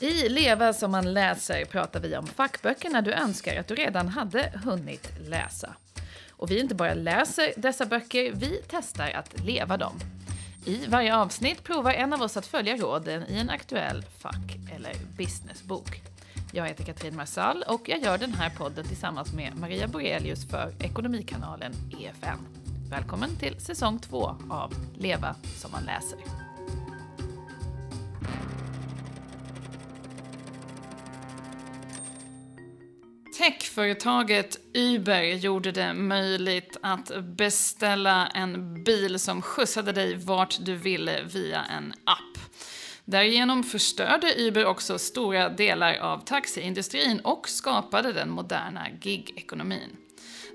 I Leva som man läser pratar vi om fackböckerna du önskar att du redan hade hunnit läsa. Och vi inte bara läser dessa böcker, vi testar att leva dem. I varje avsnitt provar en av oss att följa råden i en aktuell fack eller businessbok. Jag heter Katrin Marsall och jag gör den här podden tillsammans med Maria Borelius för Ekonomikanalen EFN. Välkommen till säsong två av Leva som man läser. Techföretaget Uber gjorde det möjligt att beställa en bil som skjutsade dig vart du ville via en app. Därigenom förstörde Uber också stora delar av taxiindustrin och skapade den moderna gig-ekonomin.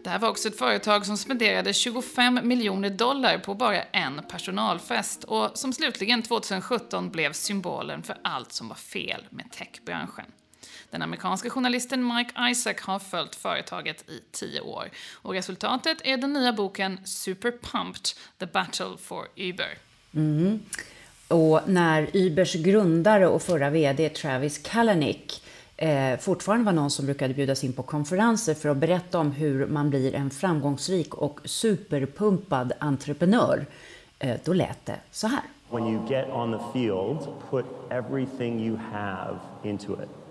Det här var också ett företag som spenderade 25 miljoner dollar på bara en personalfest och som slutligen 2017 blev symbolen för allt som var fel med techbranschen. Den amerikanska journalisten Mike Isaac har följt företaget i tio år. Och resultatet är den nya boken Super Pumped, The Battle for Uber. Mm. Och när Ubers grundare och förra VD Travis Kalanick eh, fortfarande var någon som brukade bjudas in på konferenser för att berätta om hur man blir en framgångsrik och superpumpad entreprenör, eh, då lät det så här. When you get on the field, put everything you have into it.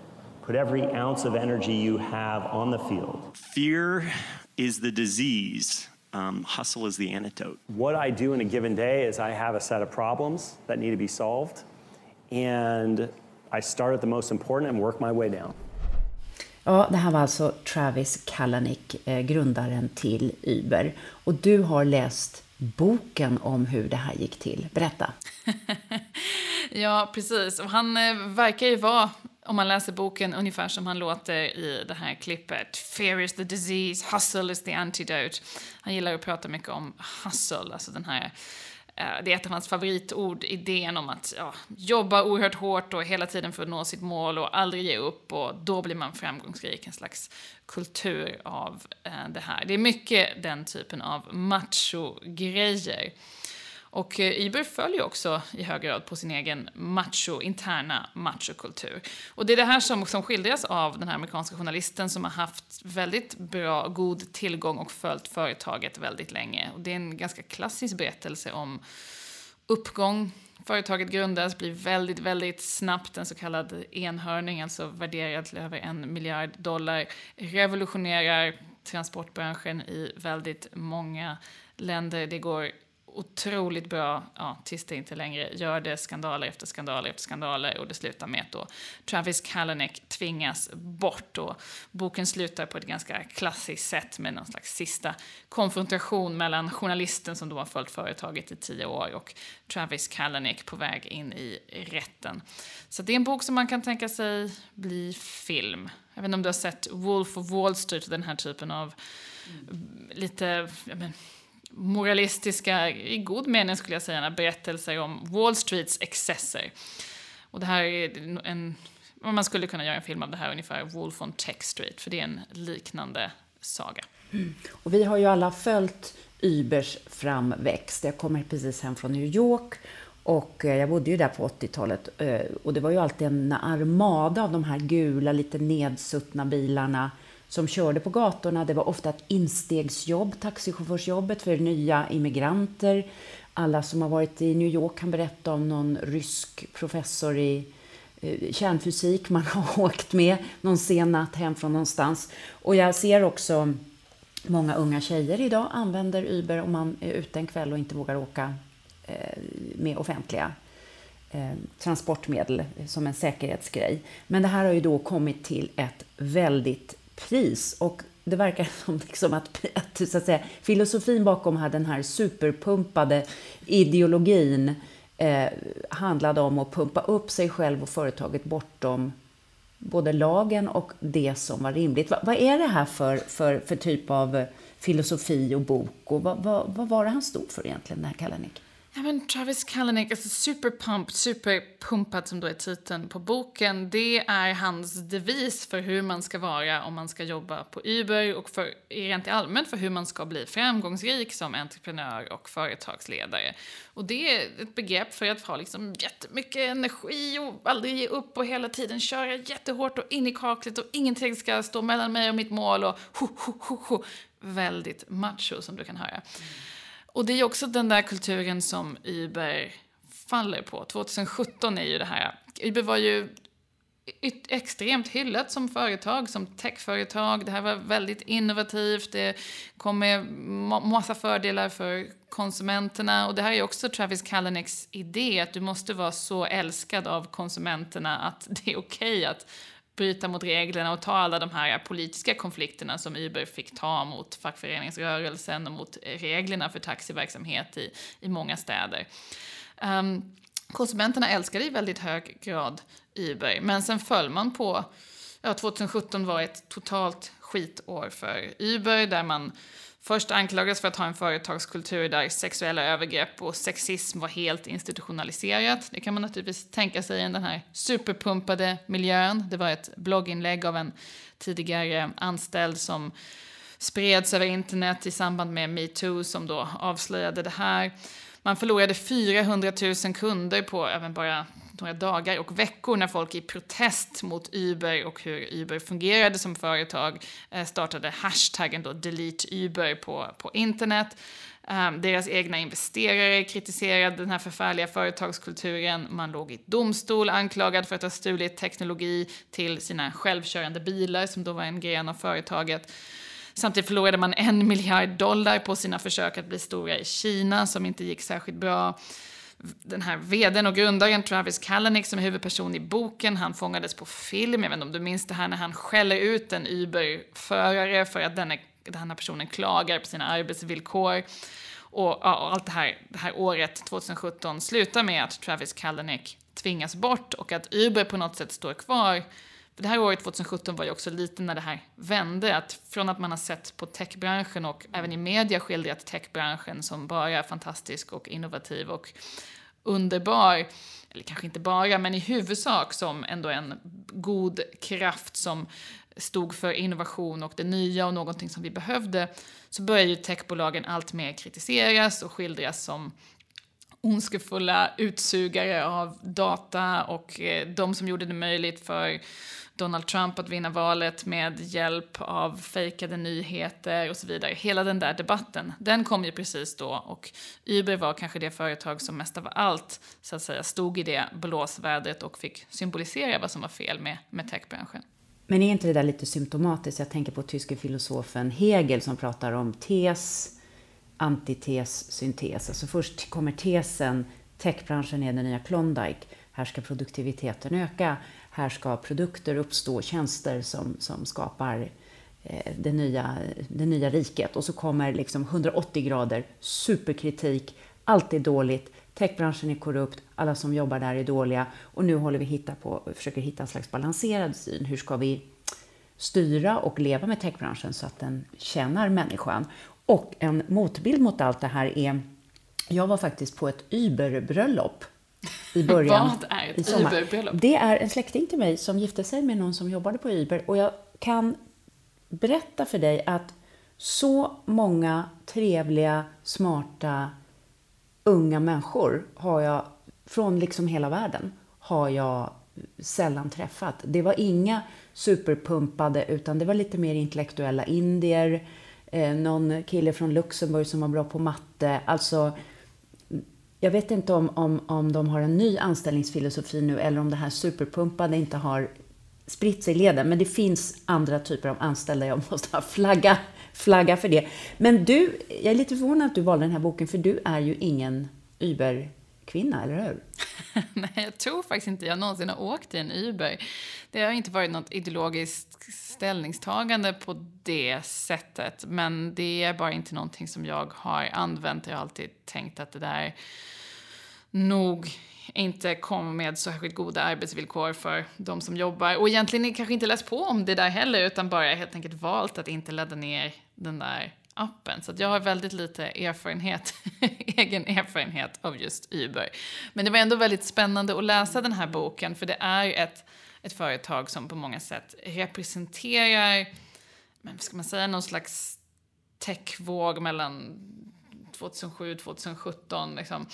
Put every ounce of energy you have on the field. Fear is the disease. Um, hustle is the antidote. What I do in a given day is I have a set of problems that need to be solved, and I start at the most important and work my way down. Ja, det här var alltså Travis Kalanick, eh, grundaren till Uber. Och du har läst boken om hur det här gick till. Berätta. ja, precis. Och han eh, verkar ju vara om man läser boken ungefär som han låter i det här klippet. Fear is the disease, hustle is the antidote. Han gillar att prata mycket om hustle, alltså den här eh, det är ett av hans favoritord, idén om att ja, jobba oerhört hårt och hela tiden för att nå sitt mål och aldrig ge upp och då blir man framgångsrik. En slags kultur av eh, det här. Det är mycket den typen av macho-grejer. Och eh, Iber följer också i hög grad på sin egen macho, interna machokultur. Och det är det här som, som skildras av den här amerikanska journalisten som har haft väldigt bra, god tillgång och följt företaget väldigt länge. Och det är en ganska klassisk berättelse om uppgång, Företaget grundas, blir väldigt, väldigt snabbt en så kallad enhörning, alltså värderad till över en miljard dollar, revolutionerar transportbranschen i väldigt många länder. Det går otroligt bra, ja, tills det inte längre gör det, skandaler efter skandaler efter skandaler och det slutar med att då Travis Kalanick tvingas bort och boken slutar på ett ganska klassiskt sätt med någon slags sista konfrontation mellan journalisten som då har följt företaget i tio år och Travis Kalanick på väg in i rätten. Så det är en bok som man kan tänka sig bli film. Jag vet inte om du har sett Wolf of Wall Street, den här typen av mm. lite, men, moralistiska, i god mening skulle jag säga, berättelser om Wall Streets excesser. Och det här är en, man skulle kunna göra en film av det här ungefär, Wolf on Tech Street, för det är en liknande saga. Mm. Och vi har ju alla följt Ubers framväxt. Jag kommer precis hem från New York och eh, jag bodde ju där på 80-talet eh, och det var ju alltid en armada av de här gula, lite nedsuttna bilarna som körde på gatorna. Det var ofta ett instegsjobb, taxichaufförsjobbet för nya immigranter. Alla som har varit i New York kan berätta om någon rysk professor i eh, kärnfysik man har åkt med någon sen natt hem från någonstans. Och jag ser också många unga tjejer idag använder Uber om man är ute en kväll och inte vågar åka eh, med offentliga eh, transportmedel som en säkerhetsgrej. Men det här har ju då kommit till ett väldigt pris. Och det verkar som liksom att, att, så att säga, filosofin bakom här, den här superpumpade ideologin eh, handlade om att pumpa upp sig själv och företaget bortom både lagen och det som var rimligt. Va, vad är det här för, för, för typ av filosofi och bok? Och vad, vad, vad var det han stod för egentligen, den här Kalanick? Ja, men Travis Kalanick, alltså superpumped, superpumpad som då är titeln på boken, det är hans devis för hur man ska vara om man ska jobba på Uber och för, rent allmänt för hur man ska bli framgångsrik som entreprenör och företagsledare. Och det är ett begrepp för att ha liksom jättemycket energi och aldrig ge upp och hela tiden köra jättehårt och in i kaklet och ingenting ska stå mellan mig och mitt mål och ho, ho, ho, ho. Väldigt macho som du kan höra. Och det är också den där kulturen som Uber faller på. 2017 är ju det här, Uber var ju extremt hyllat som företag, som techföretag. Det här var väldigt innovativt, det kom med massa fördelar för konsumenterna. Och det här är också Travis Kalaniks idé, att du måste vara så älskad av konsumenterna att det är okej okay att bryta mot reglerna och ta alla de här politiska konflikterna som Uber fick ta mot fackföreningsrörelsen och mot reglerna för taxiverksamhet i, i många städer. Um, konsumenterna älskade i väldigt hög grad Uber, men sen föll man på, ja 2017 var ett totalt skitår för Uber där man Först anklagades för att ha en företagskultur där sexuella övergrepp och sexism var helt institutionaliserat. Det kan man naturligtvis tänka sig i den här superpumpade miljön. Det var ett blogginlägg av en tidigare anställd som spreds över internet i samband med metoo som då avslöjade det här. Man förlorade 400 000 kunder på även bara några dagar och veckor när folk i protest mot Uber och hur Uber fungerade som företag eh, startade hashtaggen då delete Uber på, på internet. Ehm, deras egna investerare kritiserade den här förfärliga företagskulturen. Man låg i domstol anklagad för att ha stulit teknologi till sina självkörande bilar som då var en gren av företaget. Samtidigt förlorade man en miljard dollar på sina försök att bli stora i Kina som inte gick särskilt bra den här vdn och grundaren Travis Kalanick som är huvudperson i boken, han fångades på film. Jag vet inte om du minns det här när han skäller ut en Uber-förare för att denne, den här personen klagar på sina arbetsvillkor. Och ja, allt det här, det här året, 2017, slutar med att Travis Kalanick tvingas bort och att Uber på något sätt står kvar. För det här året, 2017, var ju också lite när det här vände. Att från att man har sett på techbranschen och även i media skildrat techbranschen som bara fantastisk och innovativ och underbar, eller kanske inte bara, men i huvudsak som ändå en god kraft som stod för innovation och det nya och någonting som vi behövde, så börjar ju techbolagen allt mer kritiseras och skildras som ondskefulla utsugare av data och eh, de som gjorde det möjligt för Donald Trump att vinna valet med hjälp av fejkade nyheter och så vidare. Hela den där debatten, den kom ju precis då och Uber var kanske det företag som mest av allt så att säga stod i det blåsvädret och fick symbolisera vad som var fel med, med techbranschen. Men är inte det där lite symptomatiskt? Jag tänker på tyske filosofen Hegel som pratar om tes, antites, syntes. Alltså först kommer tesen, techbranschen är den nya Klondike, här ska produktiviteten öka här ska produkter uppstå, tjänster som, som skapar eh, det, nya, det nya riket. Och så kommer liksom 180 grader superkritik, allt är dåligt, techbranschen är korrupt, alla som jobbar där är dåliga och nu håller vi hitta på, försöker hitta en slags balanserad syn. Hur ska vi styra och leva med techbranschen så att den tjänar människan? Och en motbild mot allt det här är, jag var faktiskt på ett Uber-bröllop i början. Vad är ett Uber-bröllop? Det är en släkting till mig som gifte sig med någon som jobbade på Uber. Och jag kan berätta för dig att så många trevliga, smarta, unga människor har jag, från liksom hela världen, har jag sällan träffat. Det var inga superpumpade, utan det var lite mer intellektuella indier, eh, någon kille från Luxemburg som var bra på matte. Alltså jag vet inte om, om, om de har en ny anställningsfilosofi nu eller om det här superpumpade inte har spritt sig i leden. Men det finns andra typer av anställda. Jag måste flagga, flagga för det. Men du, jag är lite förvånad att du valde den här boken för du är ju ingen Uber-kvinna, eller hur? Nej, jag tror faktiskt inte jag någonsin har åkt i en Uber. Det har inte varit något ideologiskt ställningstagande på det sättet. Men det är bara inte någonting som jag har använt. Jag har alltid tänkt att det där nog inte kommer med särskilt goda arbetsvillkor för de som jobbar. Och egentligen kanske inte läst på om det där heller utan bara helt enkelt valt att inte ladda ner den där appen. Så jag har väldigt lite erfarenhet, egen erfarenhet av just Uber. Men det var ändå väldigt spännande att läsa den här boken för det är ett, ett företag som på många sätt representerar, men ska man säga, någon slags techvåg mellan 2007 2017 liksom,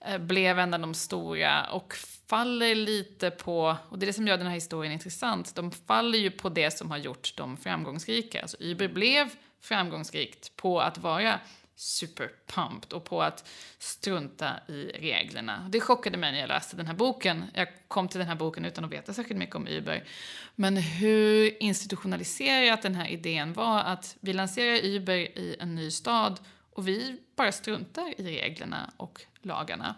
eh, blev en av de stora och faller lite på, och det är det som gör den här historien intressant, de faller ju på det som har gjort dem framgångsrika. Alltså Uber blev framgångsrikt på att vara superpumped och på att strunta i reglerna. Det chockade mig när jag läste den här boken. Jag kom till den här boken utan att veta särskilt mycket om Uber. Men hur institutionaliserat den här idén var att vi lanserar Uber i en ny stad och vi bara struntar i reglerna och lagarna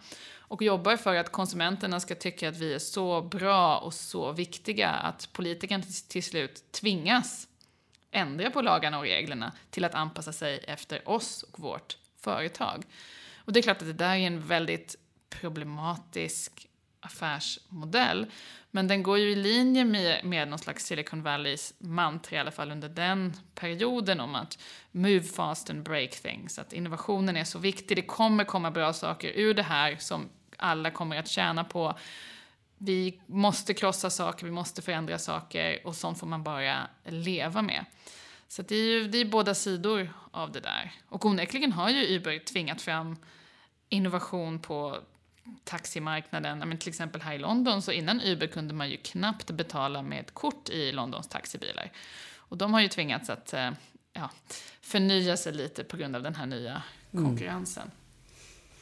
och jobbar för att konsumenterna ska tycka att vi är så bra och så viktiga att politikerna till slut tvingas ändra på lagarna och reglerna till att anpassa sig efter oss och vårt företag. Och det är klart att det där är en väldigt problematisk affärsmodell. Men den går ju i linje med, med någon slags Silicon Valleys mantra, i alla fall under den perioden, om att move fast and break things. Att innovationen är så viktig, det kommer komma bra saker ur det här som alla kommer att tjäna på. Vi måste krossa saker, vi måste förändra saker och sånt får man bara leva med. Så det är ju det är båda sidor av det där. Och onekligen har ju Uber tvingat fram innovation på taximarknaden. Men till exempel här i London, så innan Uber kunde man ju knappt betala med ett kort i Londons taxibilar. Och de har ju tvingats att eh, ja, förnya sig lite på grund av den här nya mm. konkurrensen. Mm.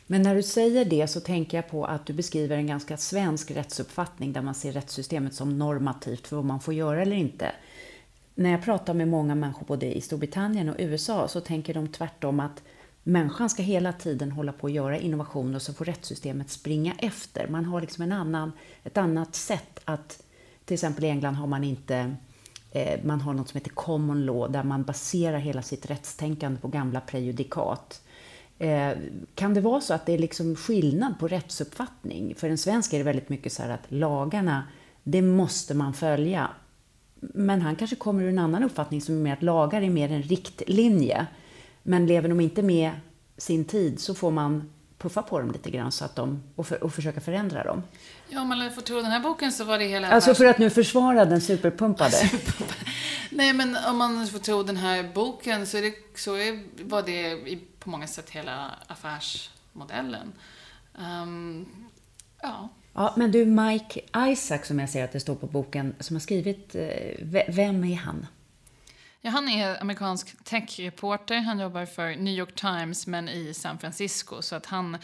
Men när du säger det så tänker jag på att du beskriver en ganska svensk rättsuppfattning där man ser rättssystemet som normativt för vad man får göra eller inte. När jag pratar med många människor både i Storbritannien och USA så tänker de tvärtom att människan ska hela tiden hålla på att göra innovationer och så får rättssystemet springa efter. Man har liksom en annan, ett annat sätt att, till exempel i England har man inte eh, man har något som heter common law där man baserar hela sitt rättstänkande på gamla prejudikat. Eh, kan det vara så att det är liksom skillnad på rättsuppfattning? För en svensk är det väldigt mycket så här att lagarna, det måste man följa. Men han kanske kommer ur en annan uppfattning som är mer att lagar är mer en riktlinje. Men lever de inte med sin tid så får man puffa på dem lite grann så att de, och, för, och försöka förändra dem. Ja, om man får tro den här boken så var det hela... Alltså för att nu försvara den superpumpade. Nej, men om man får tro den här boken så, är det, så är, var det på många sätt hela affärsmodellen. Um, ja. Ja, men du, Mike Isaac, som jag ser att det står på boken, som har skrivit, eh, vem är han? Ja, han är amerikansk techreporter. Han jobbar för New York Times, men i San Francisco. Så att han,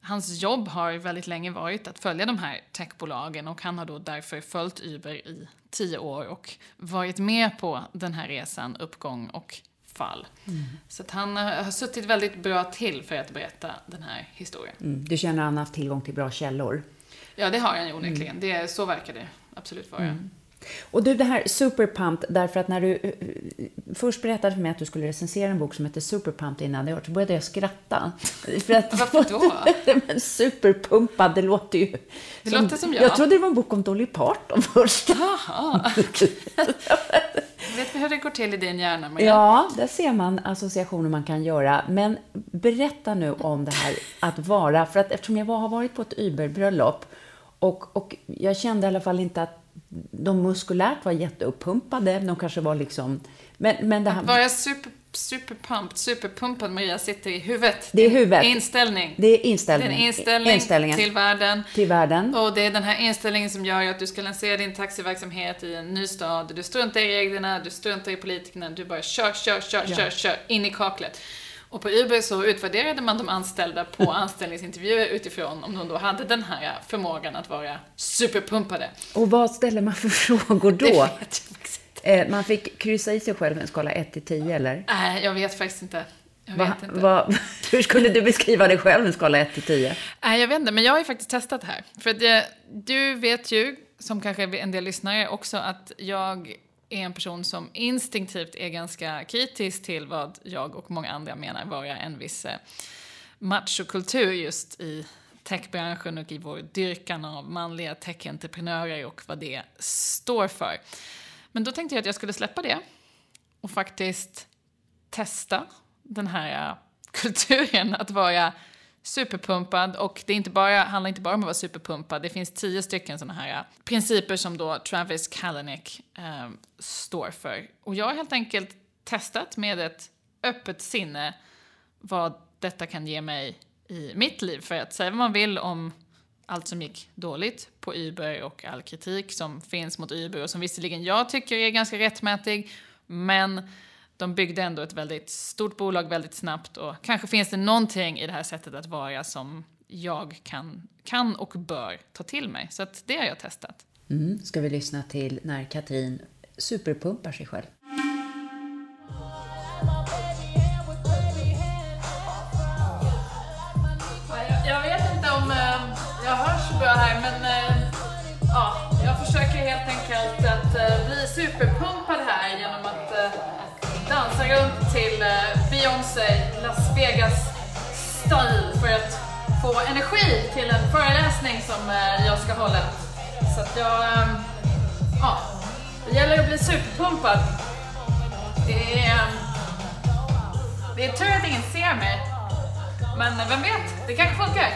hans jobb har väldigt länge varit att följa de här techbolagen och han har då därför följt Uber i tio år och varit med på den här resan, uppgång och fall. Mm. Så att han har suttit väldigt bra till för att berätta den här historien. Mm. Du känner att han har haft tillgång till bra källor? Ja, det har han ju onekligen. Mm. Det, så verkar det absolut vara. Mm. Och du, det här Superpumped, därför att när du uh, först berättade för mig att du skulle recensera en bok som heter Superpumped innan det så började jag skratta. För att, Varför då? men superpumpad, det låter ju... Det som, låter som jag. Jag trodde det var en bok om Dolly Parton först. Jaha. Vet vi hur det går till i din hjärna, Maria? Ja, där ser man associationer man kan göra. Men berätta nu om det här att vara, för att eftersom jag har varit på ett Uber-bröllop och, och jag kände i alla fall inte att de muskulärt var jätteuppumpade. De kanske var liksom... Men, men det här... Att vara super, superpumped, superpumpad Maria sitter i huvudet. Det är huvudet. Inställning. Det är inställning. Det är inställning Inställningen. till världen. Till världen. Och det är den här inställningen som gör att du ska lansera din taxiverksamhet i en ny stad. Du struntar i reglerna, du struntar i politikerna, du bara kör, kör, kör, ja. kör, kör, in i kaklet. Och på Uber så utvärderade man de anställda på anställningsintervjuer utifrån om de då hade den här förmågan att vara superpumpade. Och vad ställer man för frågor då? Det vet jag faktiskt inte. Man fick kryssa i sig själv en skala 1 till 10 eller? Nej, jag vet faktiskt inte. Va. Va, hur skulle du beskriva dig själv en skala 1 till 10? Nej, jag vet inte, men jag har ju faktiskt testat det här. För att jag, du vet ju, som kanske en del lyssnare också, att jag är en person som instinktivt är ganska kritisk till vad jag och många andra menar vara en viss eh, machokultur just i techbranschen och i vår dyrkan av manliga techentreprenörer och vad det står för. Men då tänkte jag att jag skulle släppa det och faktiskt testa den här eh, kulturen att vara superpumpad och det är inte bara, handlar inte bara om att vara superpumpad. Det finns tio stycken sådana här äh, principer som då Travis Kalanick eh, står för. Och jag har helt enkelt testat med ett öppet sinne vad detta kan ge mig i mitt liv. För att säga vad man vill om allt som gick dåligt på Uber och all kritik som finns mot Uber och som visserligen jag tycker är ganska rättmätig, men de byggde ändå ett väldigt stort bolag väldigt snabbt och kanske finns det någonting i det här sättet att vara som jag kan, kan och bör ta till mig. Så att det har jag testat. Mm. Ska vi lyssna till när Katrin superpumpar sig själv? Runt till Beyoncé Las Vegas style för att få energi till en föreläsning som jag ska hålla. Så att jag, ja, det gäller att bli superpumpad. Det är, det är tur att ingen ser mig. Men vem vet, det kanske funkar.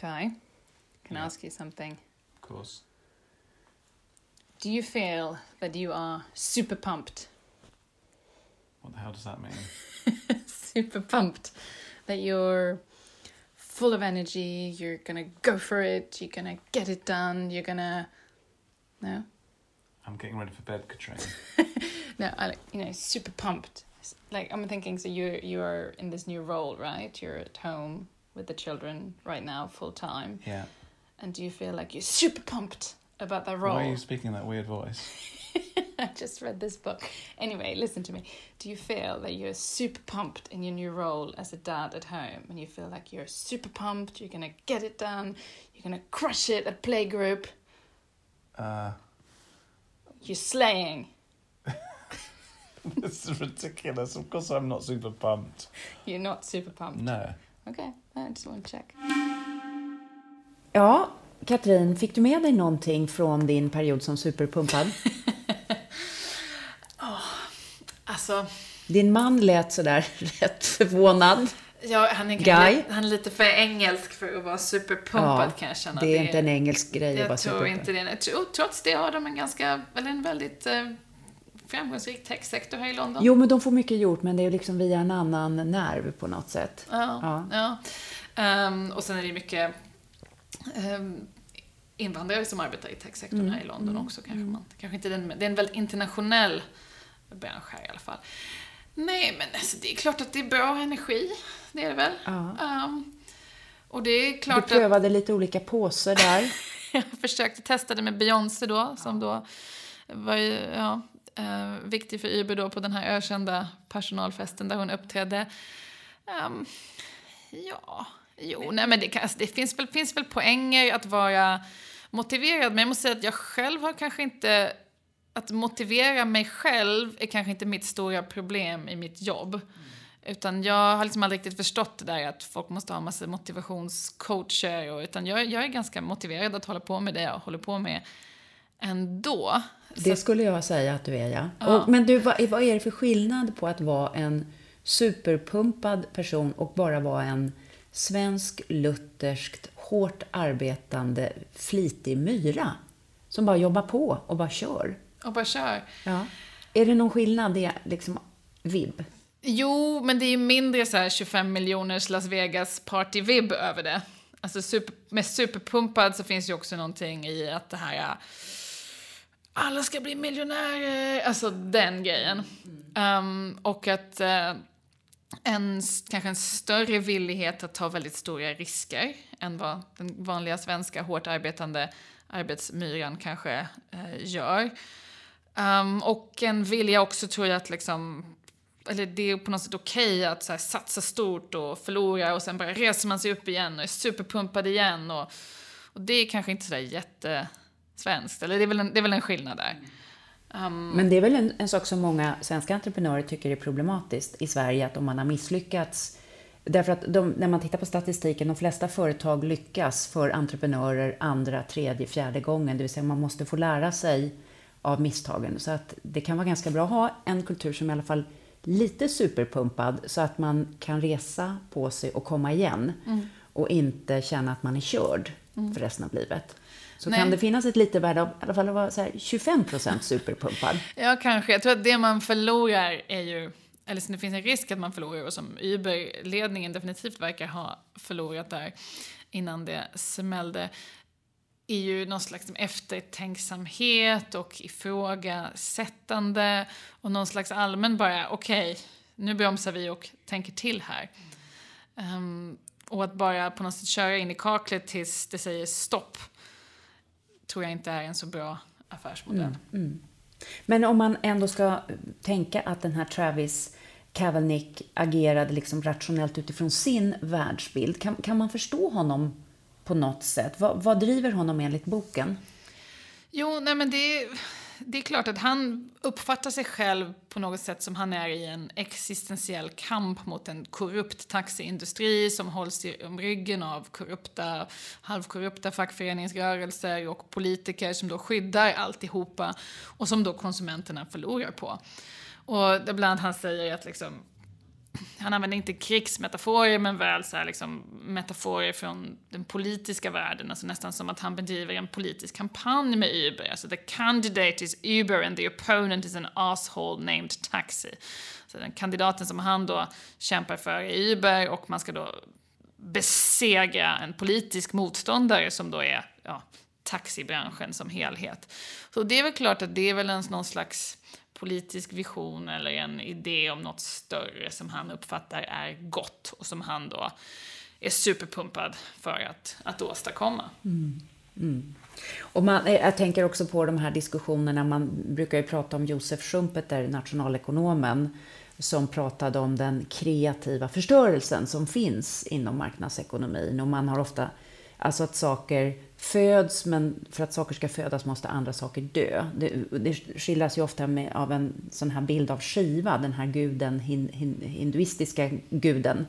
Kai, can I ask you something? Of course. Do you feel that you are super pumped? What the hell does that mean? super pumped. That you're full of energy, you're gonna go for it, you're gonna get it done, you're gonna. No? I'm getting ready for bed, Katrina. no, I like you know super pumped. Like I'm thinking, so you you are in this new role, right? You're at home with the children right now, full time. Yeah. And do you feel like you're super pumped about that role? Why are you speaking that weird voice? I just read this book. Anyway, listen to me. Do you feel that you're super pumped in your new role as a dad at home? And you feel like you're super pumped, you're gonna get it done, you're gonna crush it at playgroup? Uh, you're slaying. this is ridiculous. Of course, I'm not super pumped. You're not super pumped. No. Okay, I just want to check. Ja, Katrin, fick du med dig någonting från din period som superpumpad? oh, alltså... Din man lät sådär rätt förvånad. Ja, han är, Guy. han är lite för engelsk för att vara superpumpad ja, kan jag känna. Det är inte en engelsk grej att vara superpumpad. Jag tror inte det. Trots det har de en ganska, eller en väldigt eh, framgångsrik techsektor här i London. Jo, men de får mycket gjort, men det är liksom via en annan nerv på något sätt. Ja. ja. ja. Um, och sen är det mycket invandrare som arbetar i techsektorn mm. här i London också. Kanske man, kanske inte den, det är en väldigt internationell bransch här i alla fall. Nej, men alltså, det är klart att det är bra energi. Det är det väl. Ja. Um, och det är klart du prövade att... lite olika påser där. jag försökte testa det med Beyoncé då, som då var ju, ja, uh, viktig för Uber då på den här ökända personalfesten där hon uppträdde. Um, ja, jo, nej men det, kan, alltså, det finns, väl, finns väl poänger att vara motiverad, men jag måste säga att jag själv har kanske inte att motivera mig själv är kanske inte mitt stora problem i mitt jobb. Mm. Utan jag har liksom aldrig riktigt förstått det där att folk måste ha en massa motivationscoacher. Och, utan jag, jag är ganska motiverad att hålla på med det jag håller på med ändå. Det skulle jag säga att du är, ja. ja. Och, men du, vad, vad är det för skillnad på att vara en superpumpad person och bara vara en svensk, lutherskt, hårt arbetande, flitig myra? Som bara jobbar på och bara kör. Och bara kör. Ja. Är det någon skillnad? Är liksom vibb? Jo, men det är ju mindre så här 25 miljoners Las Vegas party-vibb över det. Alltså super, med superpumpad så finns ju också någonting i att det här alla ska bli miljonärer, alltså den grejen. Um, och att uh, en, kanske en större villighet att ta väldigt stora risker än vad den vanliga svenska hårt arbetande arbetsmyran kanske eh, gör. Um, och en vilja också tror jag att liksom eller det är på något sätt okej okay att så här, satsa stort och förlora och sen bara reser man sig upp igen och är superpumpad igen. Och, och det är kanske inte sådär jättesvenskt, eller det är väl en, det är väl en skillnad där. Um, Men det är väl en, en, sak som många svenska entreprenörer tycker är problematiskt i Sverige, att om man har misslyckats Därför att de, när man tittar på statistiken, de flesta företag lyckas för entreprenörer andra, tredje, fjärde gången. Det vill säga man måste få lära sig av misstagen. Så att det kan vara ganska bra att ha en kultur som i alla fall lite superpumpad så att man kan resa på sig och komma igen och inte känna att man är körd för resten av livet. Så Nej. kan det finnas ett litet värde av i alla fall att vara så här 25% superpumpad. Ja, kanske. Jag tror att det man förlorar är ju, eller så det finns en risk att man förlorar och som Uber-ledningen definitivt verkar ha förlorat där innan det smällde är ju någon slags eftertänksamhet och ifrågasättande och någon slags allmän bara okej, nu bromsar vi och tänker till här. Ehm, och att bara på något sätt köra in i kaklet tills det säger stopp tror jag inte är en så bra affärsmodell. Men om man ändå ska tänka att den här Travis Kavalnick agerade liksom rationellt utifrån sin världsbild. Kan, kan man förstå honom på något sätt? Vad, vad driver honom enligt boken? Jo, nej men det, det är klart att han uppfattar sig själv på något sätt som han är i en existentiell kamp mot en korrupt taxiindustri som hålls i om ryggen av korrupta, halvkorrupta fackföreningsrörelser och politiker som då skyddar alltihopa och som då konsumenterna förlorar på. Och det bland annat han säger att liksom han använder inte krigsmetaforer men väl så här liksom metaforer från den politiska världen, alltså nästan som att han bedriver en politisk kampanj med Uber. Alltså the candidate is Uber and the opponent is an asshole named Taxi. Så den kandidaten som han då kämpar för är Uber och man ska då besegra en politisk motståndare som då är ja, taxibranschen som helhet. Så det är väl klart att det är väl en någon slags politisk vision eller en idé om något större som han uppfattar är gott och som han då är superpumpad för att, att åstadkomma. Mm. Mm. Och man, eh, jag tänker också på de här diskussionerna, man brukar ju prata om Josef Schumpeter, nationalekonomen, som pratade om den kreativa förstörelsen som finns inom marknadsekonomin. Och man har ofta, alltså att saker föds, men för att saker ska födas måste andra saker dö. Det, det skildras ju ofta med, av en sån här bild av Shiva, den här guden, hin, hin, hinduistiska guden,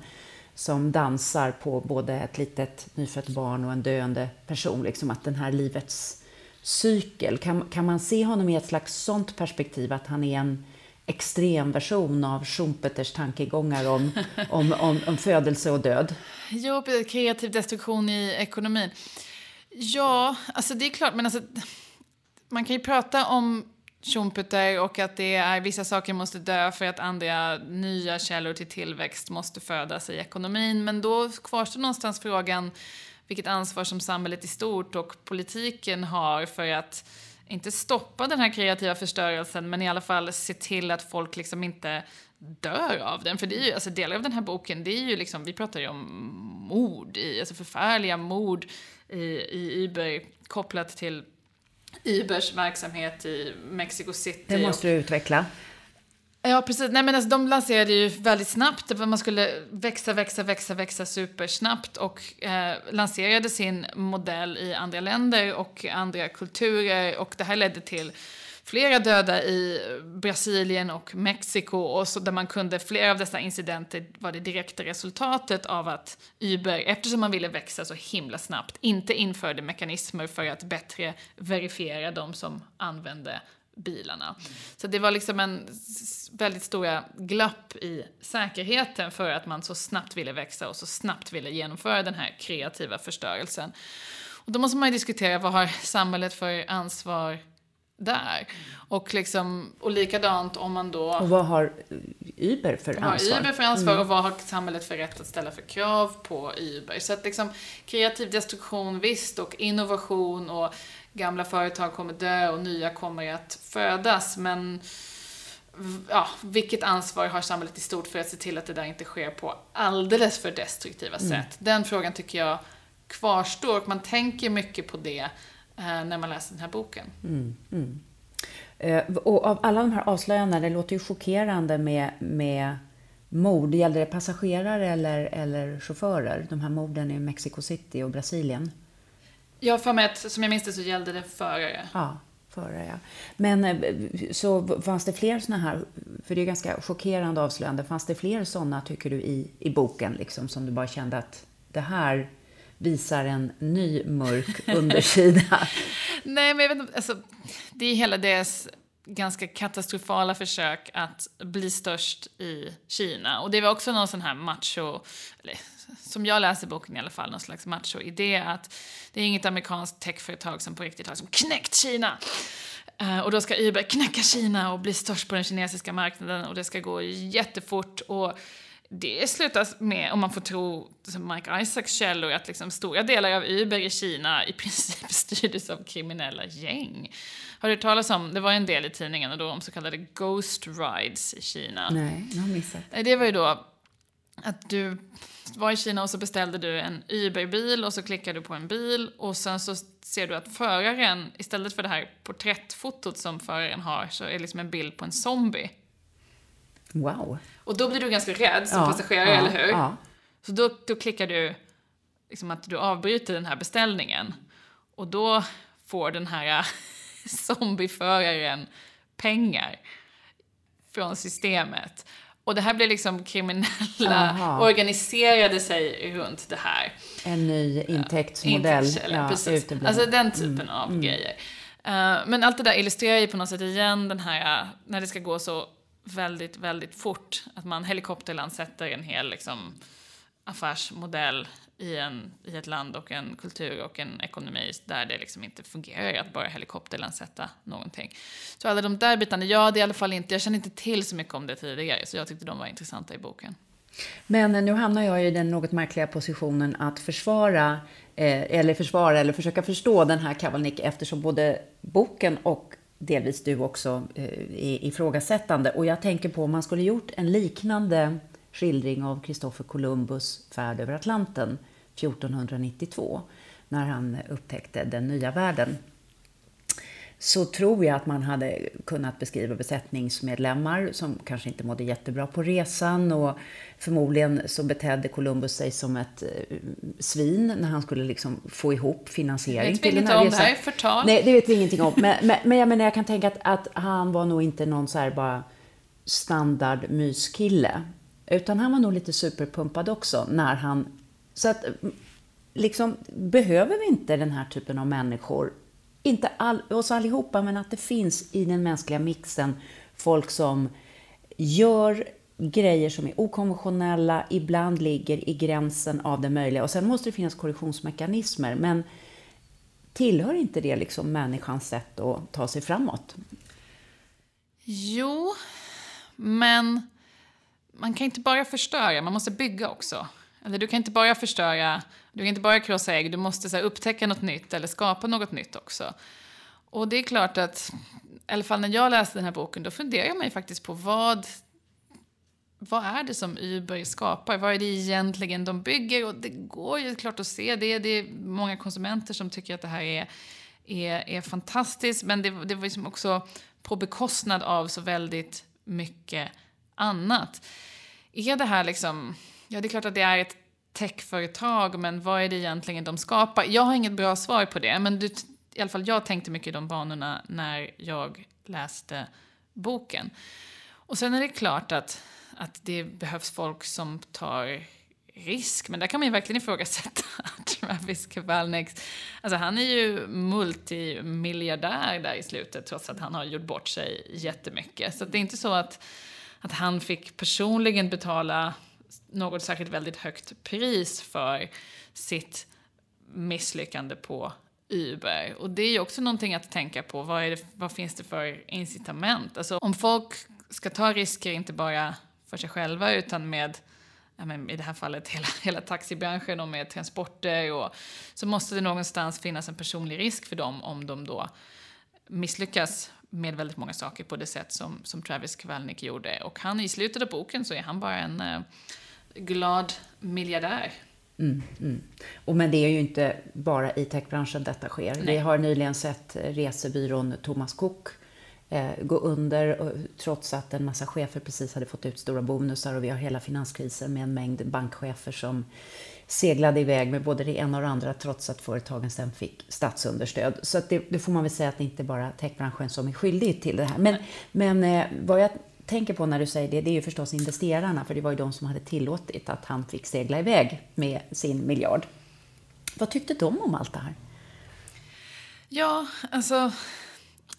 som dansar på både ett litet nyfött barn och en döende person. Liksom att den här livets cykel, kan, kan man se honom i ett slags sånt perspektiv att han är en extrem version av Schumpeters tankegångar om, om, om, om födelse och död? Jo, kreativ destruktion i ekonomin. Ja, alltså det är klart, men alltså, man kan ju prata om Schumpeter och att det är vissa saker måste dö för att andra nya källor till tillväxt måste födas i ekonomin. Men då kvarstår någonstans frågan vilket ansvar som samhället i stort och politiken har för att inte stoppa den här kreativa förstörelsen men i alla fall se till att folk liksom inte dör av den. För det är ju, alltså delar av den här boken, det är ju liksom, vi pratar ju om mord, i, alltså förfärliga mord i, i Uber kopplat till Ubers verksamhet i Mexico City. Det måste du utveckla. Ja, precis. Nej, men alltså, de lanserade ju väldigt snabbt. Man skulle växa, växa, växa, växa supersnabbt och eh, lanserade sin modell i andra länder och andra kulturer. Och det här ledde till flera döda i Brasilien och Mexiko och så där man kunde, flera av dessa incidenter var det direkta resultatet av att Uber, eftersom man ville växa så himla snabbt, inte införde mekanismer för att bättre verifiera de som använde bilarna. Så det var liksom en väldigt stora glapp i säkerheten för att man så snabbt ville växa och så snabbt ville genomföra den här kreativa förstörelsen. Och då måste man ju diskutera vad har samhället för ansvar där? Och, liksom, och likadant om man då... Och vad har Uber för Vad har ansvar? Uber för ansvar och vad har samhället för rätt att ställa för krav på Uber? Så att liksom kreativ destruktion, visst, och innovation och gamla företag kommer dö och nya kommer att födas, men ja, vilket ansvar har samhället i stort för att se till att det där inte sker på alldeles för destruktiva sätt? Den frågan tycker jag kvarstår och man tänker mycket på det eh, när man läser den här boken. Eh, Och av alla de här avslöjandena, det låter ju chockerande med, med mord. Gällde det passagerare eller, eller chaufförer? De här morden i Mexico City och Brasilien. Jag för mig att, som jag minns det så gällde det förare. Ja, förare ja. Men eh, så fanns det fler såna här, för det är ganska chockerande avslöjande, fanns det fler såna tycker du i, i boken liksom som du bara kände att det här visar en ny mörk undersida? Nej, men jag vet inte, alltså, det är hela deras ganska katastrofala försök att bli störst i Kina. Och det var också någon sån här macho, eller, som jag läser boken i alla fall, någon slags macho-idé att det är inget amerikanskt techföretag som på riktigt har som knäckt Kina. Uh, och då ska Uber knäcka Kina och bli störst på den kinesiska marknaden och det ska gå jättefort. Och det slutar med, om man får tro Mike Isaacs källor, att liksom stora delar av Uber i Kina i princip styrdes av kriminella gäng. Har du hört talas om, det var en del i tidningen då, om så kallade Ghost Rides i Kina. Nej, jag har missat. Det var ju då att du var i Kina och så beställde du en Uber-bil och så klickar du på en bil och sen så ser du att föraren, istället för det här porträttfotot som föraren har, så är det liksom en bild på en zombie. Wow. Och då blir du ganska rädd som Ja, passagerare, ja, eller hur? ja. Så då, då klickar du liksom att du avbryter den här beställningen. Och då får den här zombieföraren pengar från systemet. Och det här blir liksom kriminella, Aha. organiserade sig runt det här. En ny intäktsmodell. Intäktskälla, precis. utebliven. Alltså den typen av grejer. Eh, men allt det där illustrerar ju på något sätt igen den här, eh, när det ska gå så väldigt, väldigt fort. Att man helikopterlandsätter en hel liksom, affärsmodell i, en, i ett land och en kultur och en ekonomi där det liksom inte fungerar att bara helikopterlandsätta någonting. Så alla de där bitarna, ja det är i alla fall inte, jag känner inte till så mycket om det tidigare så jag tyckte de var intressanta i boken. Men eh, nu hamnar jag i den något märkliga positionen att försvara, eh, eller försvara, eller försöka förstå den här Kavalnik eftersom både boken och delvis du också eh, är ifrågasättande. Och jag tänker på om man skulle gjort en liknande skildring av Kristoffer Columbus färd över Atlanten 1492 när han upptäckte den nya världen så tror jag att man hade kunnat beskriva besättningsmedlemmar som kanske inte mådde jättebra på resan och förmodligen så betedde Columbus sig som ett eh, svin när han skulle liksom få ihop finansiering Vet vi till den inget här om, resan. det här är förtal. Nej, det vet vi ingenting om. Men, men, men jag menar, jag kan tänka att, att han var nog inte någon så här bara standard myskille. Utan han var nog lite superpumpad också när han... Så att mm, liksom, behöver vi inte den här typen av människor? Inte all, oss allihopa, men att det finns i den mänskliga mixen folk som gör grejer som är okonventionella, ibland ligger i gränsen av det möjliga. Och sen måste det finnas korrektionsmekanismer, men tillhör inte det liksom människans sätt att ta sig framåt? Jo, men man kan inte bara förstöra, man måste bygga också. Eller du kan inte bara förstöra, du kan inte bara krossa ägg, du måste så här, upptäcka något nytt eller skapa något nytt också. Och det är klart att, i alla fall när jag läste den här boken, då funderar man ju faktiskt på vad, vad är det som Uber skapar? Vad är det egentligen de bygger? Och det går ju klart att se det. Det är många konsumenter som tycker att det här är, är, är fantastiskt, men det, det var liksom också på bekostnad av så väldigt mycket annat. Är det här liksom... Ja, det är klart att det är ett techföretag, men vad är det egentligen de skapar? Jag har inget bra svar på det, men du, i alla fall jag tänkte mycket i de banorna när jag läste boken. Och sen är det klart att, att det behövs folk som tar risk, men där kan man ju verkligen ifrågasätta Travis Kavalniks... Alltså han är ju multimiljardär där i slutet, trots att han har gjort bort sig jättemycket. Så det är inte så att, att han fick personligen betala något särskilt väldigt högt pris för sitt misslyckande på Uber. Och det är ju också någonting att tänka på. Vad, är det, vad finns det för incitament? Alltså om folk ska ta risker, inte bara för sig själva, utan med i det här fallet hela, hela taxibranschen och med transporter och så måste det någonstans finnas en personlig risk för dem om de då misslyckas med väldigt många saker på det sätt som, som Travis Kavalnik gjorde. Och han i slutet av boken så är han bara en eh, glad miljardär. Mm, mm. Och men det är ju inte bara i techbranschen detta sker. Nej. Vi har nyligen sett resebyrån Thomas Cook eh, gå under och, trots att en massa chefer precis hade fått ut stora bonusar och vi har hela finanskrisen med en mängd bankchefer som seglade iväg med både det ena och det andra trots att företagen sen fick statsunderstöd. Så det, det får man väl säga att det inte bara är techbranschen som är skyldig till det här. Men, men eh, vad jag tänker på när du säger det, det är ju förstås investerarna, för det var ju de som hade tillåtit att han fick segla iväg med sin miljard. Vad tyckte de om allt det här? Ja, alltså...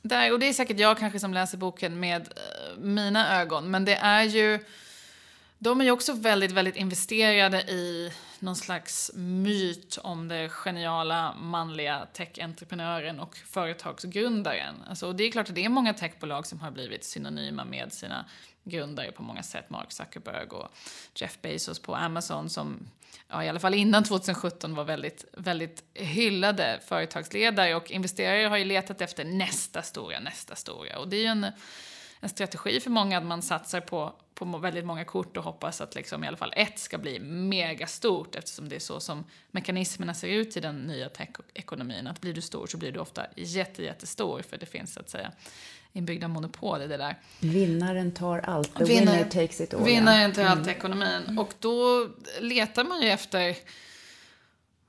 där, och det är säkert jag kanske som läser boken med eh, mina ögon, men det är ju... De är ju också väldigt, väldigt investerade i någon slags myt om den geniala manliga tech-entreprenören och företagsgrundaren. Alltså, och det är klart att det är många techbolag som har blivit synonyma med sina grundare på många sätt. Mark Zuckerberg och Jeff Bezos på Amazon som ja, i alla fall innan 2017 var väldigt, väldigt hyllade företagsledare och investerare har ju letat efter nästa stora, nästa stora. Och det är ju en, en strategi för många att man satsar på, på väldigt många kort och hoppas att liksom i alla fall ett ska bli megastort eftersom det är så som mekanismerna ser ut i den nya tech-ekonomin. Att blir du stor så blir du ofta jätte, jättestor för det finns så att säga inbyggda monopol i det där. Vinnaren tar allt. The winner, winner takes it all. Vinnaren tar allt i mm. ekonomin. Och då letar man ju efter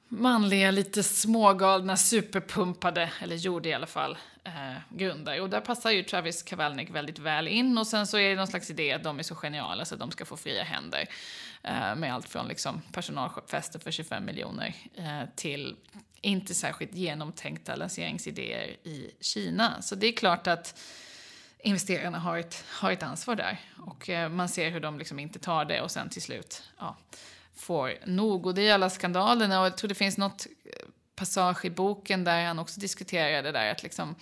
manliga, lite smågalna, superpumpade, eller gjorde i alla fall, eh, grundare. Och där passar ju Travis Kavalnik väldigt väl in. Och sen så är det någon slags idé att de är så geniala så att de ska få fria händer. Eh, med allt från liksom personalfester för 25 miljoner eh, till inte särskilt genomtänkta lanseringsidéer i Kina. Så det är klart att investerarna har ett, har ett ansvar där. Och eh, man ser hur de liksom inte tar det och sen till slut ja, får nog. Och det är alla skandalerna och jag tror det finns något eh, passage i boken där han också diskuterar det där att liksom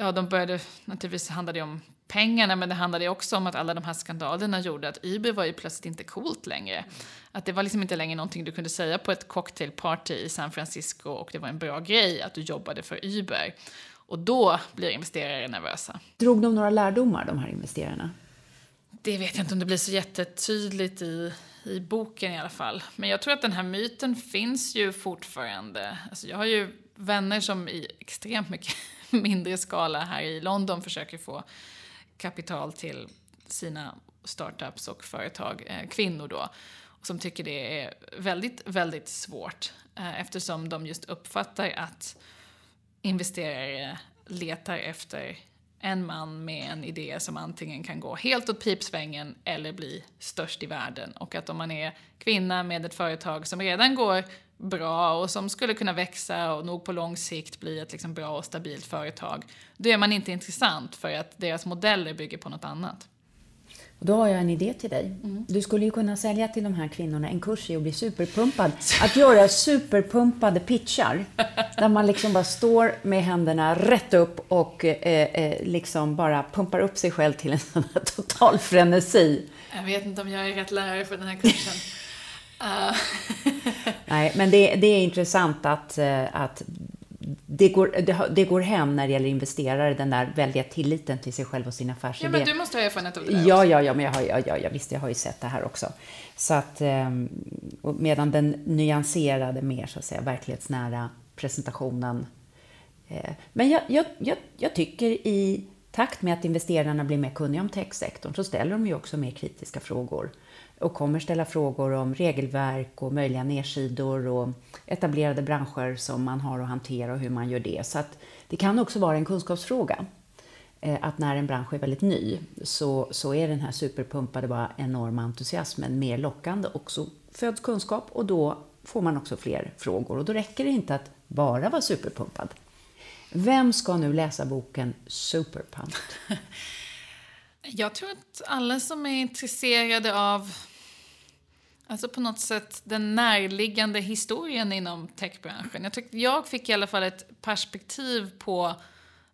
Ja, de började, naturligtvis handlade det om pengarna men det handlade också om att alla de här skandalerna gjorde att Uber var ju plötsligt inte coolt längre. Att det var liksom inte längre någonting du kunde säga på ett cocktailparty i San Francisco och det var en bra grej att du jobbade för Uber. Och då blir investerare nervösa. Drog de några lärdomar, de här investerarna? Det vet jag inte om det blir så jättetydligt i, i boken i alla fall. Men jag tror att den här myten finns ju fortfarande. Alltså jag har ju vänner som i extremt mycket mindre skala här i London försöker få kapital till sina startups och företag, eh, kvinnor då, som tycker det är väldigt, väldigt svårt eh, eftersom de just uppfattar att investerare letar efter en man med en idé som antingen kan gå helt åt pipsvängen eller bli störst i världen. Och att om man är kvinna med ett företag som redan går bra och som skulle kunna växa och nog på lång sikt bli ett liksom bra och stabilt företag, då är man inte intressant för att deras modeller bygger på något annat. Och då har jag en idé till dig. Mm. Du skulle ju kunna sälja till de här kvinnorna en kurs i att bli superpumpad. Att göra superpumpade pitchar. Där man liksom bara står med händerna rätt upp och eh, eh, liksom bara pumpar upp sig själv till en sån här total frenesi. Jag vet inte om jag är rätt lärare för den här kursen. uh. Nej, men det, det, är intressant att, eh, att det går, det, det, går hem när det gäller investerare, den där väldiga tilliten till sig själv och sin affärsidé. Ja, men du måste ha erfarenhet av det där Ja, ja, ja, men jag har, ja, ja, visst, jag har ju sett det här också. Så att, ehm, medan den nyanserade, mer så att säga, verklighetsnära presentationen. Eh, men jag, jag, jag, jag tycker i takt med att investerarna blir mer kunniga om techsektorn så ställer de ju också mer kritiska frågor och kommer ställa frågor om regelverk och möjliga nedsidor och etablerade branscher som man har att hantera och hur man gör det. Så att det kan också vara en kunskapsfråga. Eh, att när en bransch är väldigt ny så, så är den här superpumpade bara enorma entusiasmen mer lockande och så föds kunskap och då får man också fler frågor och då räcker det inte att bara vara superpumpad. Vem ska nu läsa boken Superpumped? Jag tror att alla som är intresserade av Alltså på något sätt den närliggande historien inom techbranschen. Jag, tyckte, jag fick i alla fall ett perspektiv på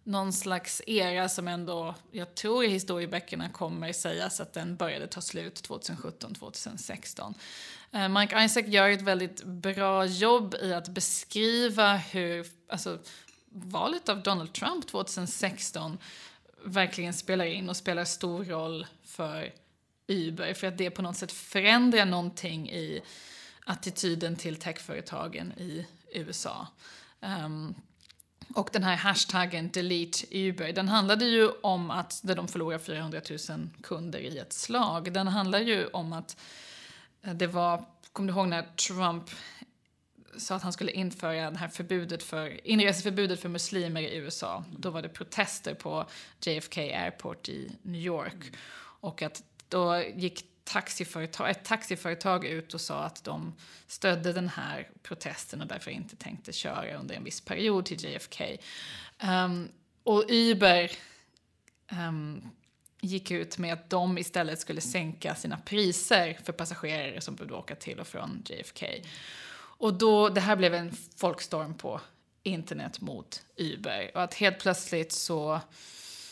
någon slags era som ändå, jag tror i historieböckerna kommer sägas att den började ta slut 2017-2016. Eh, Mike Isaac gör ett väldigt bra jobb i att beskriva hur alltså, valet av Donald Trump 2016 verkligen spelar in och spelar stor roll för Uber för att det på något sätt förändrar någonting i attityden till techföretagen i USA. Um, och den här hashtaggen delete Uber, den handlade ju om att de förlorar 400 000 kunder i ett slag. Den handlar ju om att eh, det var, kommer du ihåg när Trump sa att han skulle införa det här förbudet för, inreseförbudet för muslimer i USA. Då var det protester på JFK Airport i New York. Och att då gick taxiföretag, ett taxiföretag ut och sa att de stödde den här protesten och därför inte tänkte köra under en viss period till JFK. Um, ehm, och Uber um, gick ut med att de istället skulle sänka sina priser för passagerare som behövde åka till och från JFK. Och då, det här blev en folkstorm på internet mot Uber. Och att helt plötsligt så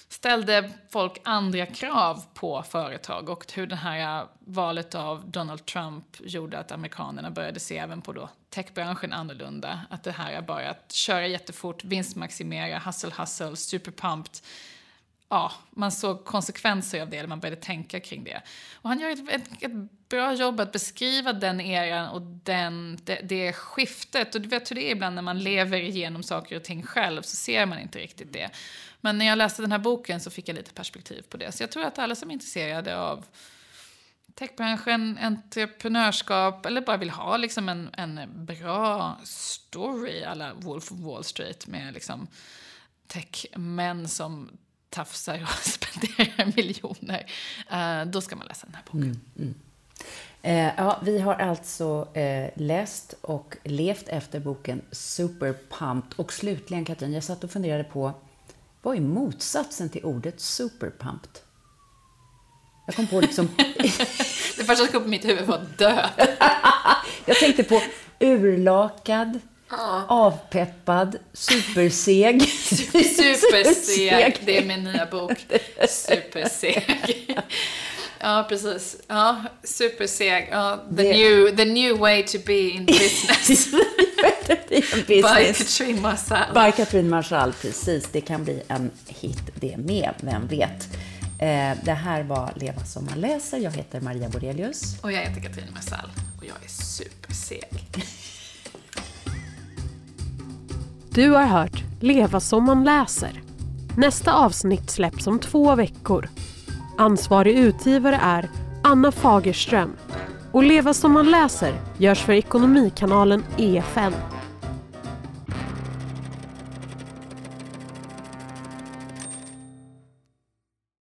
ställde folk andra krav på företag och hur det här äh, valet av Donald Trump gjorde att amerikanerna började se även på då techbranschen annorlunda. Att det här är bara att köra jättefort, vinstmaximera, hustle hustle, superpumped. Ja, man såg konsekvenser av det, eller man började tänka kring det. Och han gör ett, ett, ett bra jobb att beskriva den eran och den, det, det skiftet. Och du vet hur det är ibland när man lever igenom saker och ting själv så ser man inte riktigt det. Men när jag läste den här boken så fick jag lite perspektiv på det. Så jag tror att alla som är intresserade av techbranschen, entreprenörskap eller bara vill ha liksom en, en bra story alla Wolf of Wall Street med liksom techmän som tafsar och spenderar miljoner. Uh, då ska man läsa den här boken. Mm, mm. Eh, ja, vi har alltså eh, läst och levt efter boken Superpumped. Och slutligen, Katrin, jag satt och funderade på vad är motsatsen till ordet superpumped? Jag kom på liksom... det första som kom på mitt huvud var död. jag tänkte på urlakad, ja. avpeppad, superseg. Superseg, det är min nya bok. Superseg. Ja, precis. Ja, superseg. Ja, the, det... new, the new way to be in business. By Katrin Marsall. By Katrin Marsall, precis. Det kan bli en hit det med, vem vet. Eh, det här var Leva som man läser. Jag heter Maria Borelius. Och jag heter Katrin Marsall. Och jag är superseg. Du har hört Leva som man läser. Nästa avsnitt släpps om två veckor. Ansvarig utgivare är Anna Fagerström och Leva som man läser görs för Ekonomikanalen EFN.